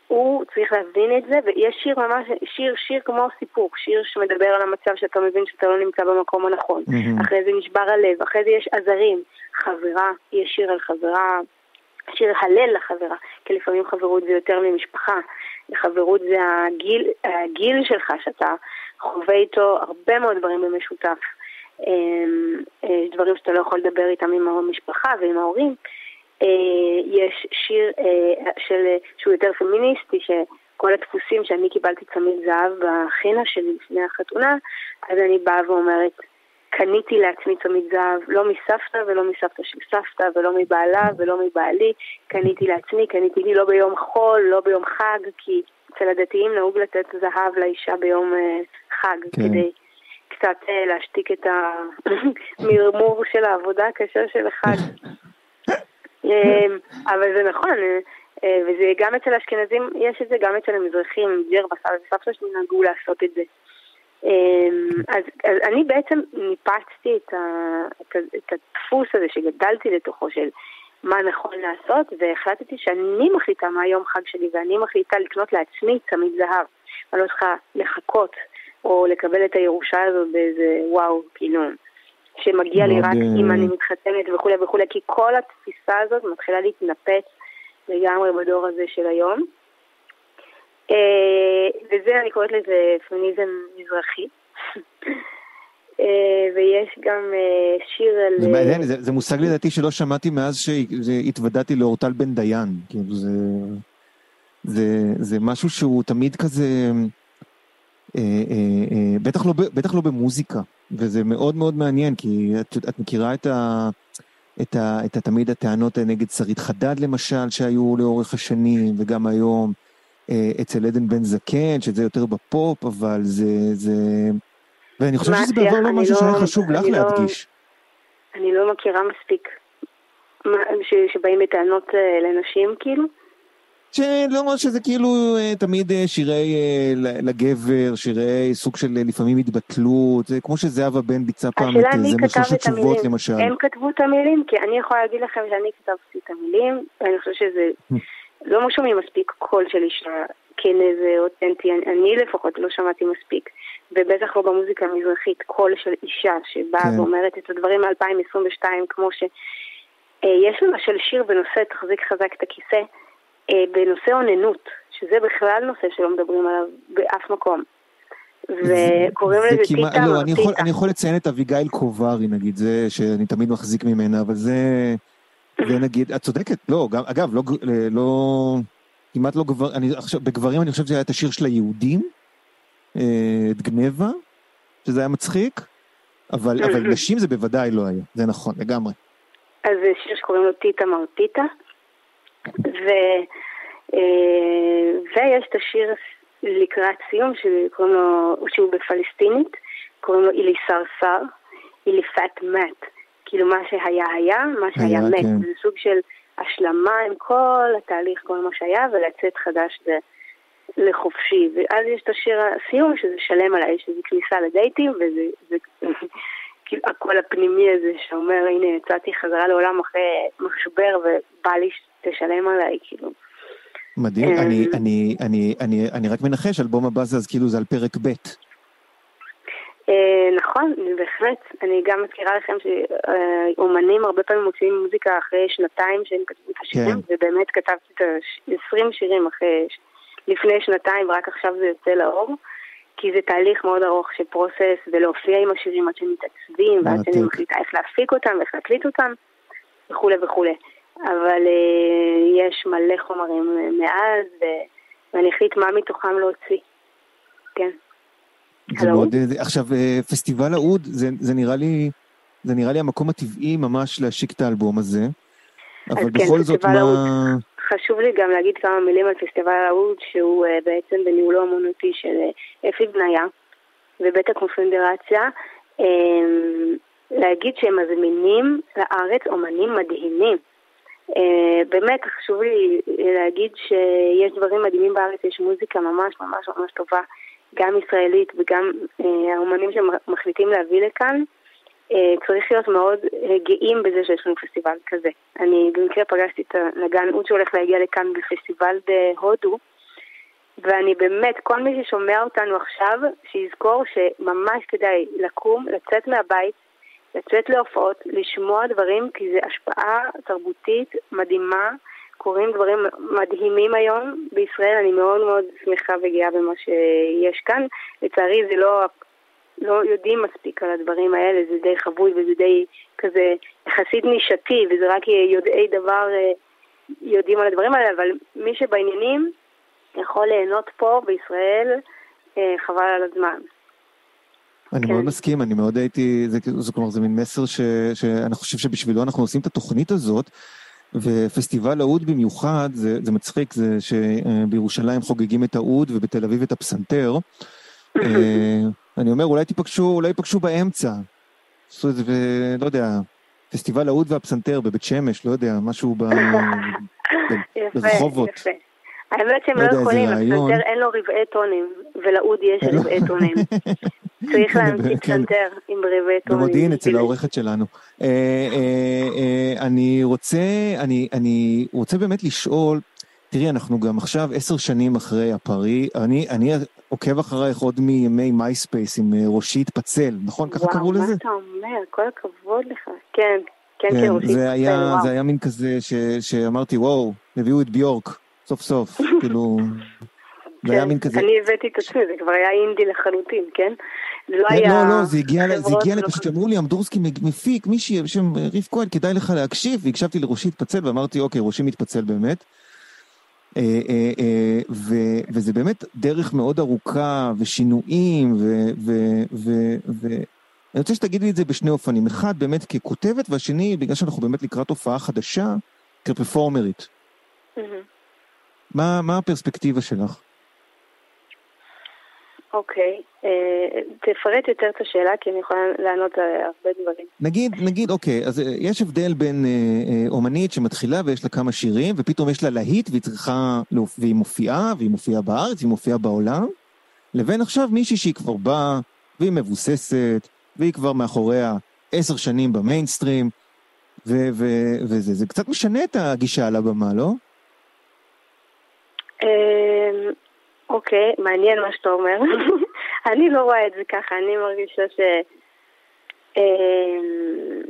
הוא צריך להבין את זה, ויש שיר ממש, שיר, שיר כמו סיפור, שיר שמדבר על המצב שאתה מבין שאתה לא נמצא במקום הנכון. Mm-hmm. אחרי זה נשבר הלב, אחרי זה יש עזרים, חברה, יש שיר על חברה, שיר הלל לחברה, כי לפעמים חברות זה יותר ממשפחה. חברות זה הגיל, הגיל שלך, שאתה חווה איתו הרבה מאוד דברים במשותף. אמ, יש דברים שאתה לא יכול לדבר איתם עם המשפחה ועם ההורים. אה, יש שיר אה, של, שהוא יותר פמיניסטי, שכל הדפוסים שאני קיבלתי צמיד זהב בחינה שלי לפני החתונה, אז אני באה ואומרת, קניתי לעצמי צמיד זהב, לא מסבתא ולא מסבתא של סבתא ולא מבעלה ולא מבעלי, קניתי לעצמי, קניתי לי לא ביום חול, לא ביום חג, כי אצל הדתיים נהוג לתת זהב לאישה ביום uh, חג, כן. כדי קצת להשתיק את המרמור של העבודה הקשה של החג. אמ, אבל זה נכון, אה, וזה גם אצל האשכנזים, יש את זה גם אצל המזרחים, ג'ר בסבא וסבתא שלי נהגו לעשות את זה. אמ, אז, אז אני בעצם ניפצתי את, ה, את, את הדפוס הזה שגדלתי לתוכו של מה נכון לעשות, והחלטתי שאני מחליטה מה יום חג שלי, ואני מחליטה לקנות לעצמי צמיד זהב. אני לא צריכה לחכות או לקבל את הירושה הזאת באיזה וואו, כאילו, שמגיע לי רק אם אני מתחתנת וכולי וכולי, כי כל התפיסה הזאת מתחילה להתנפץ לגמרי בדור הזה של היום. אה, וזה, אני קוראת לזה פמיניזם מזרחי. אה, ויש גם אה, שיר על... זה מעניין, זה, זה מושג לדעתי שלא שמעתי מאז שהתוודעתי לאורטל בן דיין. כאילו זה, זה, זה משהו שהוא תמיד כזה, אה, אה, אה, בטח, לא, בטח לא במוזיקה, וזה מאוד מאוד מעניין, כי את, את מכירה את ה... את, ה, את ה, תמיד הטענות נגד שרית חדד למשל, שהיו לאורך השנים, וגם היום. אה, אצל עדן בן זקן, שזה יותר בפופ, אבל זה... זה... ואני חושב שזה בעבר לא משהו שהיה לא- חשוב לך לא- להדגיש. אני לא מכירה מספיק שבאים בטענות אה, לנשים, כאילו. שלא שזה כאילו אה, תמיד שירי לגבר, שירי סוג של לפעמים התבטלות, זה כמו שזהבה בן ביצעה פעם את זה משלוש תשובות למשל. הם כתבו את המילים, כי אני יכולה להגיד לכם שאני כתבתי את המילים, ואני חושבת שזה לא שומעים מספיק קול של אישה כן איזה אותנטי, אני לפחות לא שמעתי מספיק, ובטח לא במוזיקה המזרחית, קול של אישה שבאה כן. ואומרת את הדברים מ-2022 כמו ש... אה, יש למשל שיר בנושא תחזיק חזק את הכיסא, אה, בנושא אוננות, שזה בכלל נושא שלא מדברים עליו באף מקום. וקוראים לזה טיטה לא, אני יכול, אני יכול לציין את אביגיל קוברי נגיד, זה שאני תמיד מחזיק ממנה, אבל זה... ונגיד, את צודקת, לא, גם, אגב, לא, לא, כמעט לא גבר, אני עכשיו, בגברים אני חושב שזה היה את השיר של היהודים, אה, את גנבה, שזה היה מצחיק, אבל, אבל נשים זה בוודאי לא היה, זה נכון, לגמרי. אז זה שיר שקוראים לו טיטה מרטיטה, ו, אה, ויש את השיר לקראת סיום שקוראים לו, שהוא בפלסטינית, קוראים לו אילי סרסר, אילי פאט מאט. כאילו מה שהיה היה, מה שהיה היה, מת. כן. זה סוג של השלמה עם כל התהליך, כל מה שהיה, ולצאת חדש ו... לחופשי. ואז יש את השיר הסיום, שזה שלם עליי, שזה כניסה לדייטים, וזה זה, כאילו הקול הפנימי הזה שאומר, הנה יצאתי חזרה לעולם אחרי משבר, ובא לי שתשלם עליי, כאילו. מדהים, אני, אני, אני, אני, אני רק מנחש, אלבום הבא זה אז כאילו זה על פרק ב'. אה, נכון, בהחלט. אני גם מזכירה לכם שאומנים הרבה פעמים מוציאים מוזיקה אחרי שנתיים שהם כתבו את השירים, כן. ובאמת כתבתי את ה-20 שירים אחרי, לפני שנתיים, ורק עכשיו זה יוצא לאור. כי זה תהליך מאוד ארוך של פרוסס, ולהופיע עם השירים עד שהם מתעצבים, ועד שאני מחליטה איך להפיק אותם ואיך להקליט אותם, וכולי וכולי. אבל uh, יש מלא חומרים מאז, ואני אחליט מה מתוכם להוציא. כן. זה מאוד, עכשיו, אה, פסטיבל האוד, זה, זה נראה לי, זה נראה לי המקום הטבעי ממש להשיק את האלבום הזה. אבל כן, בכל זאת, מה... האוד. חשוב לי גם להגיד כמה מילים על פסטיבל האוד, שהוא uh, בעצם בניהולו המונותי של uh, אפי בניה ובית הקונפדרציה. Um, להגיד שהם מזמינים לארץ אומנים מדהימים. Uh, באמת, חשוב לי להגיד שיש דברים מדהימים בארץ, יש מוזיקה ממש ממש ממש טובה. גם ישראלית וגם אה, האומנים שמחליטים להביא לכאן, צריך להיות מאוד גאים בזה שיש לנו פסטיבל כזה. אני במקרה פגשתי את הנגן אוד שהולך להגיע לכאן בפסטיבל בהודו, ואני באמת, כל מי ששומע אותנו עכשיו, שיזכור שממש כדאי לקום, לצאת מהבית, לצאת להופעות, לשמוע דברים, כי זו השפעה תרבותית מדהימה. קורים דברים מדהימים היום בישראל, אני מאוד מאוד שמחה וגאה במה שיש כאן. לצערי זה לא, לא יודעים מספיק על הדברים האלה, זה די חבוי וזה די כזה יחסית נישתי, וזה רק יודעי דבר אה, יודעים על הדברים האלה, אבל מי שבעניינים יכול ליהנות פה בישראל, אה, חבל על הזמן. אני כן. מאוד מסכים, אני מאוד הייתי, זה, זה כלומר זה מין מסר ש, שאני חושב שבשבילו אנחנו עושים את התוכנית הזאת, ופסטיבל האוד במיוחד, זה, זה מצחיק, זה שבירושלים חוגגים את האוד ובתל אביב את הפסנתר. אה, אני אומר, אולי תיפגשו, אולי תיפגשו באמצע. עשו את זה, לא יודע, פסטיבל האוד והפסנתר בבית שמש, לא יודע, משהו ברחובות. יפה, יפה. האמת שהם לא, לא יכולים, הפסנתר אין לו רבעי טונים, ולאוד יש לא. רבעי טונים. צריך כן. פסנתר עם רבעי טונים. במודיעין אצל העורכת שלנו. אה, אה, אה, אני רוצה, אני רוצה באמת לשאול, תראי, אנחנו גם עכשיו עשר שנים אחרי הפרי, אני, אני עוקב אחרייך עוד מימי מייספייס עם ראשי התפצל, נכון? ככה קראו לזה? וואו, מה אתה אומר? כל הכבוד לך. כן, כן, כן, ראשי התפצל, זה היה מין כזה שאמרתי, וואו, הביאו את ביורק. סוף סוף, כאילו... זה היה כן, מין כזה... אני הבאתי את עצמי, זה כבר היה אינדי לחלוטין, כן? זה לא היה... לא, לא, זה הגיע, זה הגיע, לא פשוט אמרו לי, אמדורסקי מפיק, מישהי בשם ריף כהן, כדאי לך להקשיב, והקשבתי לראשי התפצל, ואמרתי, אוקיי, ראשי מתפצל באמת. אה, אה, אה, וזה באמת דרך מאוד ארוכה, ושינויים, ואני רוצה שתגידי את זה בשני אופנים. אחד, באמת ככותבת, והשני, בגלל שאנחנו באמת לקראת הופעה חדשה, כפרפורמרית. מה, מה הפרספקטיבה שלך? אוקיי, אה, תפרט יותר את השאלה כי אני יכולה לענות על הרבה דברים. נגיד, נגיד, אוקיי, אז אה, יש הבדל בין אה, אומנית שמתחילה ויש לה כמה שירים ופתאום יש לה להיט והיא צריכה, והיא מופיעה, והיא מופיעה בארץ, והיא מופיעה בעולם, לבין עכשיו מישהי שהיא כבר באה והיא מבוססת והיא כבר מאחוריה עשר שנים במיינסטרים וזה, זה קצת משנה את הגישה על הבמה, לא? אוקיי, מעניין מה שאתה אומר. אני לא רואה את זה ככה, אני מרגישה ש... אמ,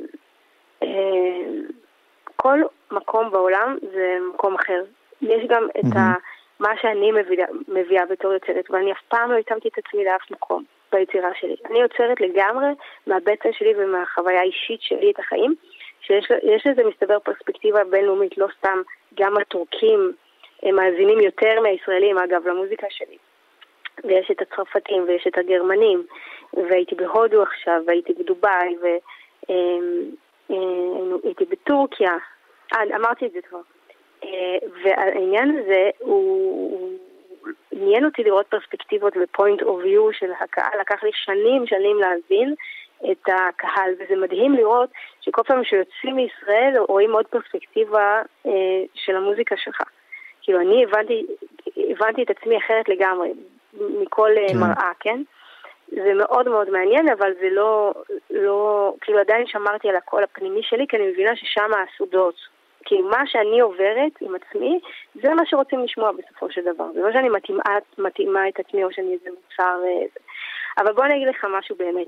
אמ, כל מקום בעולם זה מקום אחר. יש גם את ה... מה שאני מביאה, מביאה בתור יוצרת, ואני אף פעם לא התאמתי את עצמי לאף מקום ביצירה שלי. אני יוצרת לגמרי מהבטן שלי ומהחוויה האישית שלי את החיים, שיש לזה מסתבר פרספקטיבה בינלאומית, לא סתם גם הטורקים הם מאזינים יותר מהישראלים, אגב, למוזיקה שלי. ויש את הצרפתים ויש את הגרמנים, והייתי בהודו עכשיו, והייתי בדובאי, והייתי בטורקיה. אה, אמרתי את זה כבר. אה, והעניין הזה הוא... עניין אותי לראות פרספקטיבות ו-point of view של הקהל, לקח לי שנים שנים להבין את הקהל, וזה מדהים לראות שכל פעם שיוצאים מישראל רואים עוד פרספקטיבה אה, של המוזיקה שלך. כאילו, אני הבנתי, הבנתי את עצמי אחרת לגמרי, מכל אה, כן. מראה, כן? זה מאוד מאוד מעניין, אבל זה לא, לא, כאילו עדיין שמרתי על הקול הפנימי שלי, כי אני מבינה ששם הסודות. כי מה שאני עוברת עם עצמי, זה מה שרוצים לשמוע בסופו של דבר. זה לא שאני מתאימה, מתאימה את עצמי או שאני איזה מוצר... אה, אבל בוא אני אגיד לך משהו באמת.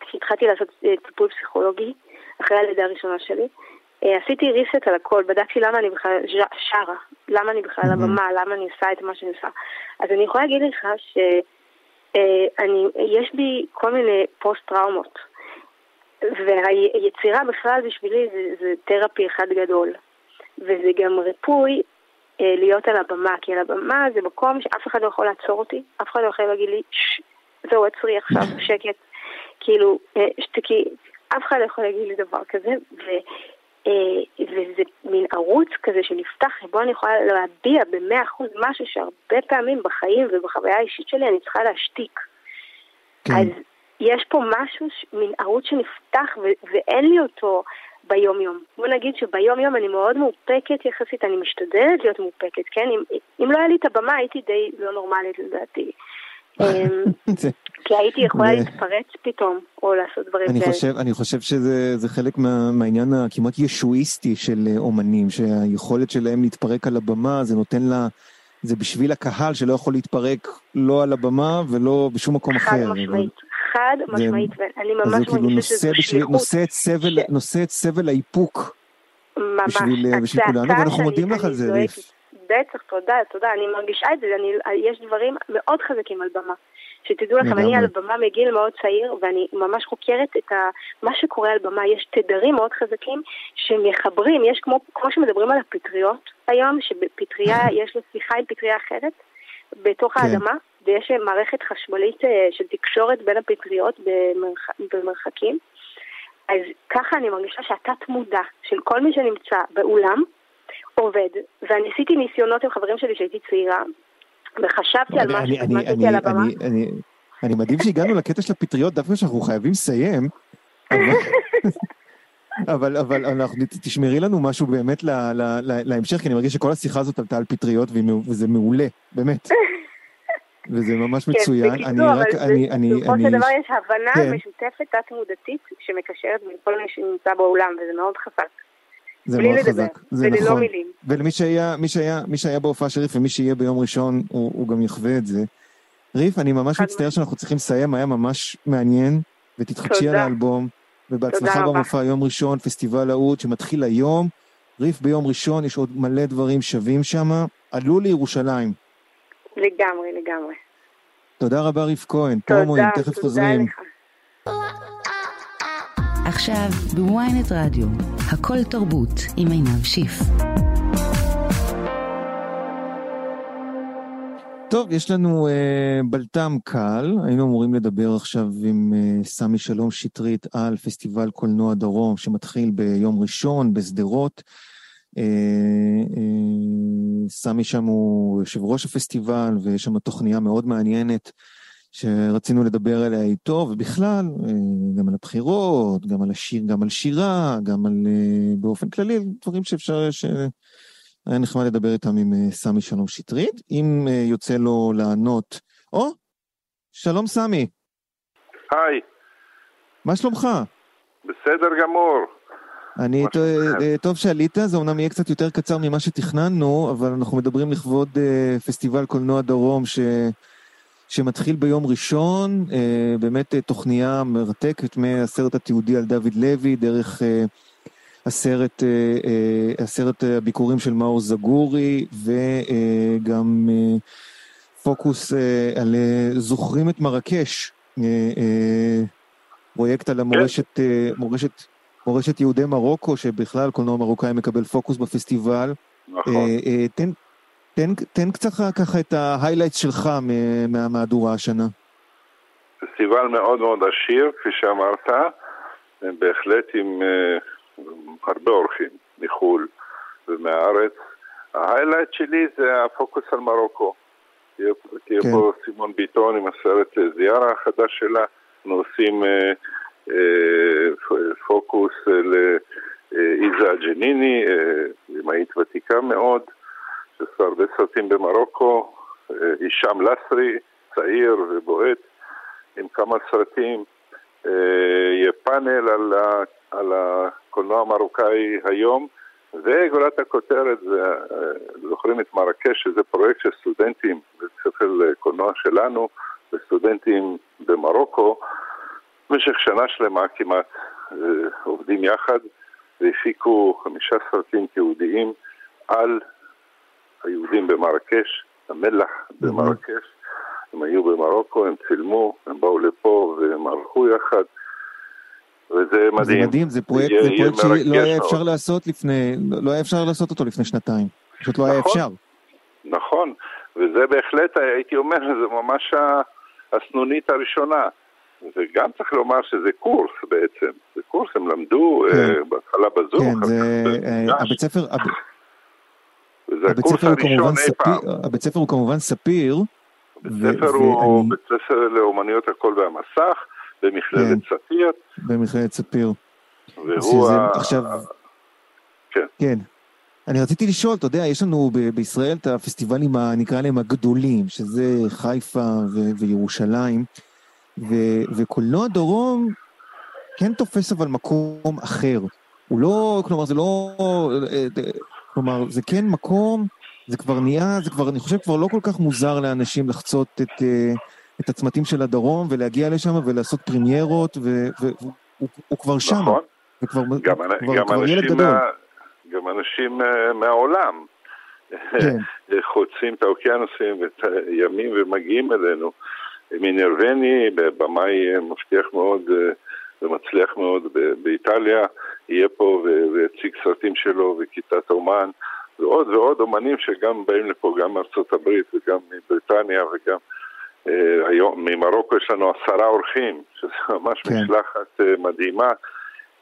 כשהתחלתי לעשות אה, טיפול פסיכולוגי, אחרי הלידה הראשונה שלי, עשיתי ריסט על הכל, בדקתי למה אני בכלל שרה, למה אני בכלל על הבמה, למה אני עושה את מה שאני עושה. אז אני יכולה להגיד לך שיש אה, בי כל מיני פוסט-טראומות, והיצירה בכלל בשבילי זה, זה תרפי אחד גדול, וזה גם ריפוי אה, להיות על הבמה, כי על הבמה זה מקום שאף אחד לא יכול לעצור אותי, אף אחד לא יכול להגיד לי, זהו, עצרי עכשיו, שקט. כאילו, שתקי, אף אחד לא יכול להגיד לי דבר כזה, ו... אה, וזה מין ערוץ כזה שנפתח, שבו אני יכולה להביע במאה אחוז משהו שהרבה פעמים בחיים ובחוויה האישית שלי אני צריכה להשתיק. כן. אז יש פה משהו, מין ערוץ שנפתח ו- ואין לי אותו ביום-יום. בוא נגיד שביום-יום אני מאוד מאופקת יחסית, אני משתדלת להיות מאופקת, כן? אם, אם לא היה לי את הבמה הייתי די לא נורמלית לדעתי. אמ, כי הייתי יכולה להתפרץ פתאום, או לעשות דברים אני כאלה. חושב, אני חושב שזה חלק מה, מהעניין הכמעט ישועיסטי של אה, אומנים, שהיכולת שלהם להתפרק על הבמה, זה נותן לה, זה בשביל הקהל שלא יכול להתפרק לא על הבמה ולא בשום מקום חד אחר. משמעית, חד משמעית, ואני ממש כאילו מרגישה בשביל, שליחות. נושא, את סבל, האיפוק ממש, בשביל, אה, בשביל כולנו, ואנחנו מודים לך אני על זה. ריף. בטח, תודה, תודה, אני מרגישה את זה, אני, יש דברים מאוד חזקים על במה. שתדעו לכם. אני על במה מגיל מאוד צעיר, ואני ממש חוקרת את ה, מה שקורה על במה. יש תדרים מאוד חזקים שמחברים, יש כמו, כמו שמדברים על הפטריות היום, שבפטריה יש לו שיחה עם פטריה אחרת בתוך כן. האדמה, ויש מערכת חשמלית אה, של תקשורת בין הפטריות במרח, במרחקים. אז ככה אני מרגישה שהתת מודע של כל מי שנמצא באולם עובד, ואני עשיתי ניסיונות עם חברים שלי כשהייתי צעירה, וחשבתי על משהו, אותי על הבמה. אני- מדהים שהגענו לקטע של הפטריות דווקא שאנחנו חייבים לסיים. אבל- אבל אנחנו תשמרי לנו משהו באמת ל- ל- ל- להמשך כי אני מרגיש שכל השיחה הזאת עלתה על פטריות וזה מעולה באמת. וזה ממש כן, מצוין. אני בקיצור, אבל בסופו של דבר יש הבנה כן. משותפת תת-מודעתית שמקשרת בין כל מי שנמצא באולם, וזה מאוד חזק. זה מאוד לדבר, חזק. זה וללא נכון. מילים. ולמי שהיה, מי שהיה, מי שהיה בהופעה של ריף ומי שיהיה ביום ראשון, הוא, הוא גם יחווה את זה. ריף, אני ממש מצטער. שאנחנו צריכים לסיים, היה ממש מעניין, ותתחדשי על. האלבום, ובהצלחה. במופע יום ראשון, פסטיבל האוד שמתחיל היום. ריף ביום ראשון, יש עוד מלא דברים שווים שם. עלו לירושלים. לגמרי, לגמרי. תודה רבה, ריף כהן. תודה, תודה. לך. עכשיו בוויינט רדיו, הכל תרבות עם עינב שיף. טוב, יש לנו אה, בלטם קל, היינו אמורים לדבר עכשיו עם אה, סמי שלום שטרית על פסטיבל קולנוע דרום שמתחיל ביום ראשון בשדרות. אה, אה, סמי שם הוא יושב ראש הפסטיבל ויש שם תוכניה מאוד מעניינת שרצינו לדבר עליה איתו, ובכלל, אה, גם על הבחירות, גם על השיר, גם על שירה, גם על, אה, באופן כללי, דברים שאפשר, ש... היה נחמד לדבר איתם עם אה, סמי שלום שטרית. אם יוצא לו לענות, או, שלום סמי, היי, מה שלומך? בסדר גמור. אני, טוב שעלית, זה אומנם יהיה קצת יותר קצר ממה שתכננו, אבל אנחנו מדברים לכבוד פסטיבל קולנוע דרום ש... שמתחיל ביום ראשון, אה, באמת אה, תוכניה מרתקת מהסרט התיעודי על דוד לוי, דרך אה, הסרט, אה, אה, הסרט הביקורים של מאור זגורי, וגם אה, פוקוס אה, על זוכרים את מרקש, אה, אה, פרויקט על המורשת, אה, מורשת, מורשת יהודי מרוקו, שבכלל קולנוע מרוקאי מקבל פוקוס בפסטיבל. נכון. אה, אה, תן, תן, תן קצת ככה את ה highlights שלך מהמהדורה השנה. פסטיבל מאוד מאוד עשיר, כפי שאמרת, בהחלט עם אה, הרבה אורחים מחו"ל ומהארץ. ההיילייט שלי זה הפוקוס על מרוקו. תהיה כן. פה סימון ביטון עם הסרט אה, זיארה החדש שלה. אנחנו עושים אה, אה, פוקוס אה, לאיזה ג'ניני, אה, אמהית ותיקה מאוד, שעושה הרבה סרטים במרוקו. אה, הישאם לסרי, צעיר ובועט. עם כמה סרטים, אה, יהיה פאנל על, ה, על הקולנוע המרוקאי היום, וגולת הכותרת זה, אה, זוכרים את מרקש, שזה פרויקט של סטודנטים, בית ספר לקולנוע שלנו, וסטודנטים במרוקו, במשך שנה שלמה כמעט עובדים יחד, והפיקו חמישה סרטים תיעודיים על היהודים במרקש, המלח במרקש. הם היו במרוקו, הם צילמו, הם באו לפה והם ערכו יחד, וזה זה מדהים. מדהים, זה פרויקט, יהיה- זה פרויקט שלא היה מאוד. אפשר לעשות לפני, לא היה אפשר לעשות אותו לפני שנתיים. פשוט לא היה נכון. אפשר. נכון, וזה בהחלט, הייתי אומר, זה ממש הסנונית הראשונה. וגם צריך לומר שזה קורס בעצם, זה קורס, הם למדו כן. אה, בהתחלה בזום, כן, זה, כך אה, הבית ספר, הבית הקורס הראשון אי פעם. הבית ספר הוא כמובן ספיר. בית ו- ספר הוא בית ספר לאומניות הקול והמסך, במכללת ספיר, במכללת ספיר. והוא ה... עכשיו, כן. כן. אני רציתי לשאול, אתה יודע, יש לנו ב- בישראל את הפסטיבלים, נקרא להם הגדולים, שזה חיפה ו- וירושלים, ו- וקולנוע דרום כן תופס אבל מקום אחר. הוא לא, כלומר, זה לא, אה, אה, כלומר, זה כן מקום, זה כבר נהיה, זה כבר, אני חושב, כבר לא כל כך מוזר לאנשים לחצות את, אה, את הצמתים של הדרום ולהגיע לשם ולעשות פרמיירות, והוא כבר שם. נכון. וכבר, גם, כבר, גם כבר ילד אנשים, גדול. מה, גם אנשים אה, מהעולם כן. חוצים את האוקיינוסים ואת הימים ומגיעים אלינו. מינרווני, במאי אה, מבטיח מאוד ומצליח מאוד באיטליה, יהיה פה ויציג סרטים שלו וכיתת אומן ועוד ועוד אומנים שגם באים לפה, גם מארצות הברית וגם מבריטניה וגם אה, היום ממרוקו יש לנו עשרה אורחים, שזה ממש כן. משלחת אה, מדהימה.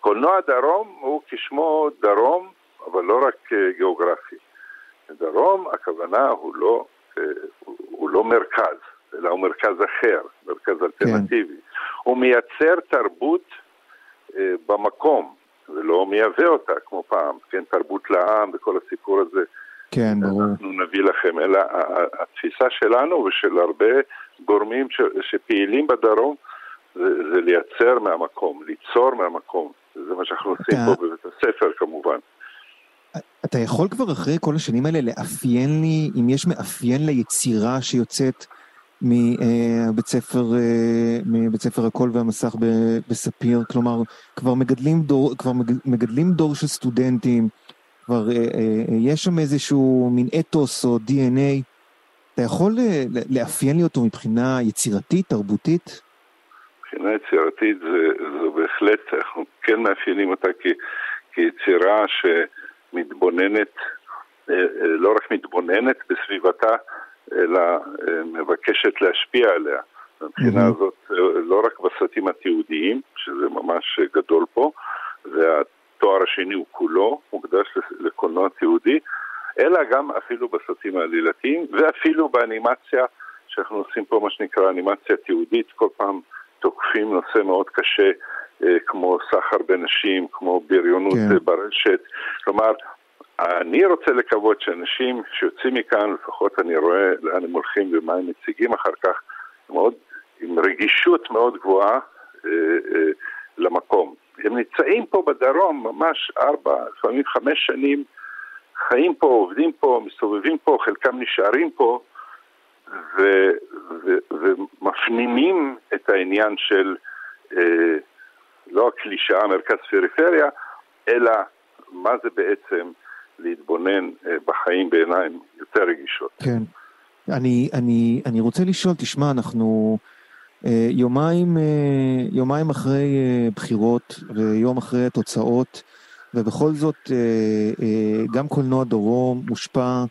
קולנוע דרום הוא כשמו דרום, אבל לא רק אה, גיאוגרפי. דרום, הכוונה הוא לא, אה, הוא, הוא לא מרכז, אלא הוא מרכז אחר, מרכז אלטרנטיבי. הוא מייצר תרבות אה, במקום, ולא מייבא אותה כמו פעם, כן, תרבות לעם וכל הסיפור הזה. כן, ברור. אנחנו נביא לכם, אלא התפיסה שלנו ושל הרבה גורמים ש, שפעילים בדרום זה, זה לייצר מהמקום, ליצור מהמקום. זה מה שאנחנו עושים אתה- פה בבית הספר כמובן. אתה יכול כבר אחרי כל השנים האלה לאפיין לי, אם יש מאפיין ליצירה שיוצאת מבית ספר, אה, מבית ספר הקול והמסך בספיר? כלומר, כבר מגדלים דור, כבר מג- מגדלים דור של סטודנטים, כבר אה, אה, יש שם איזשהו מין אתוס או DNA. אתה יכול אה, לאפיין לי אותו מבחינה יצירתית, תרבותית? מבחינה יצירתית זה, זו בהחלט, אנחנו כן מאפיינים אותה כ, כיצירה שמתבוננת, אה, אה, לא רק מתבוננת בסביבתה, אלא אה, מבקשת להשפיע עליה. מבחינה. הזאת, אה, לא רק בסרטים התיעודיים, שזה ממש גדול פה, והתואר השני הוא כולו מוקדש לקולנוע תיעודי, אלא גם אפילו בסרטים העלילתיים, ואפילו באנימציה, שאנחנו עושים פה מה שנקרא אנימציה תיעודית, כל פעם תוקפים נושא מאוד קשה, אה, כמו סחר בנשים, כמו בריונות. כן. ברשת. כלומר, אני רוצה לקוות שאנשים שיוצאים מכאן, לפחות אני רואה לאן הם הולכים ומה הם מציגים אחר כך, מאוד, עם רגישות מאוד גבוהה אה, אה, למקום. הם נמצאים פה בדרום ממש ארבע, לפעמים חמש שנים, חיים פה, עובדים פה, מסתובבים פה, חלקם נשארים פה, ו, ו, ומפנימים את העניין של אה, לא הקלישאה מרכז פריפריה, אלא מה זה בעצם להתבונן אה, בחיים בעיניים יותר רגישות. כן. אני, אני, אני רוצה לשאול, תשמע, אנחנו אה, יומיים, אה, יומיים אחרי אה, בחירות ויום אחרי התוצאות, ובכל זאת אה, אה, גם קולנוע דרום מושפע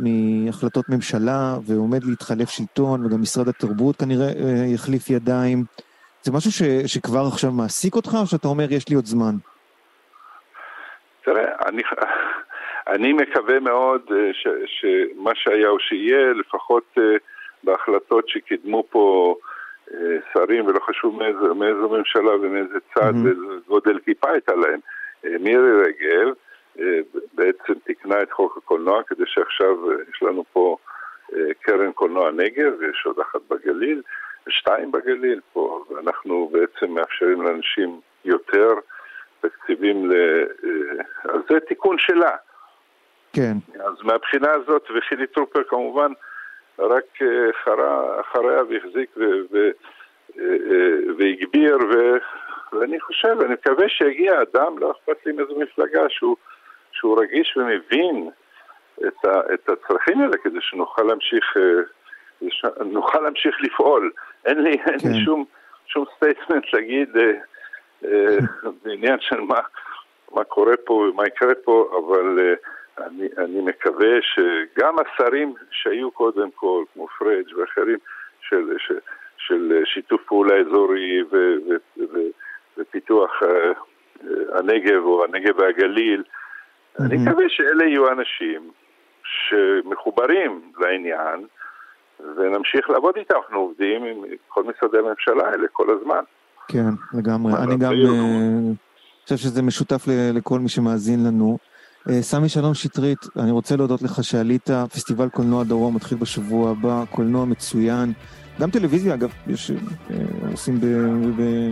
מהחלטות ממשלה ועומד להתחלף שלטון, וגם משרד התרבות כנראה אה, יחליף ידיים. זה משהו ש, שכבר עכשיו מעסיק אותך, או שאתה אומר, יש לי עוד זמן? תראה, אני, אני מקווה מאוד אה, ש, שמה שהיה או שיהיה, לפחות אה, בהחלטות שקידמו פה אה, שרים, ולא חשוב מאיזו, מאיזו ממשלה ומאיזה צד Mhm. ואיזה גודל כיפה הייתה להם. מירי רגב בעצם תיקנה את חוק הקולנוע כדי שעכשיו יש לנו פה קרן קולנוע נגב, ויש עוד אחת בגליל, ושתיים בגליל פה, ואנחנו בעצם מאפשרים לאנשים יותר תקציבים ל... אז זה תיקון שלה. כן, אז מהבחינה הזאת, וחילי טרופר כמובן רק אה, חרה אחריה והחזיק ו- ו- אה, אה, והגביר, ו- ואני חושב, אני מקווה שיגיע אדם, לא אכפת לי מאיזו מפלגה, שהוא, שהוא רגיש ומבין את, ה- את הצרכים האלה כדי שנוכל להמשיך, נוכל להמשיך לפעול. אין לי, אין כן. לי שום, שום statement להגיד בעניין של מה, מה קורה פה ומה יקרה פה, אבל אה, אני, אני מקווה שגם השרים שהיו קודם כל, כמו פריג' ואחרים, של, של, של שיתוף פעולה אזורי ו, ו, ו, ופיתוח אה, הנגב או הנגב והגליל, אני מהמם. מקווה שאלה יהיו אנשים שמחוברים לעניין ונמשיך לעבוד איתם. אנחנו עובדים עם כל משרדי הממשלה האלה כל הזמן. כן, לגמרי. אני גם להביא? אה, חושב שזה משותף לכל מי שמאזין לנו. אה, סמי שלום שטרית, אני רוצה להודות לך שעלית, פסטיבל קולנוע דרום מתחיל בשבוע הבא, קולנוע מצוין, גם טלוויזיה אגב, יש, אה, עושים ב, ב,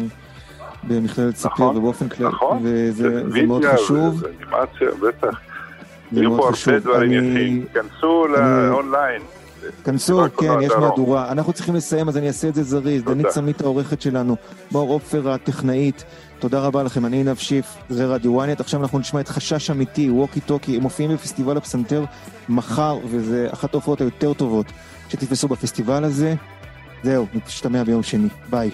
במכללת ספיר נכון, ובאופן כללי, נכון, וזה מאוד חשוב. זה אנימציה, בטח. יהיו פה הרבה דברים יפים, כנסו לאונליין. כנסו, כן, יש מהדורה. אנחנו צריכים לסיים, אז אני אעשה את זה זריז. דנית סמית העורכת שלנו, מור עופר הטכנאית. תודה רבה לכם, אני עינב שיף, זה רדיו ynet. עכשיו אנחנו נשמע את חשש אמיתי, ווקי טוקי, הם מופיעים בפסטיבל הפסנתר מחר, וזה אחת ההופעות היותר טובות שתתפסו בפסטיבל הזה. זהו, נשתמע ביום שני. ביי.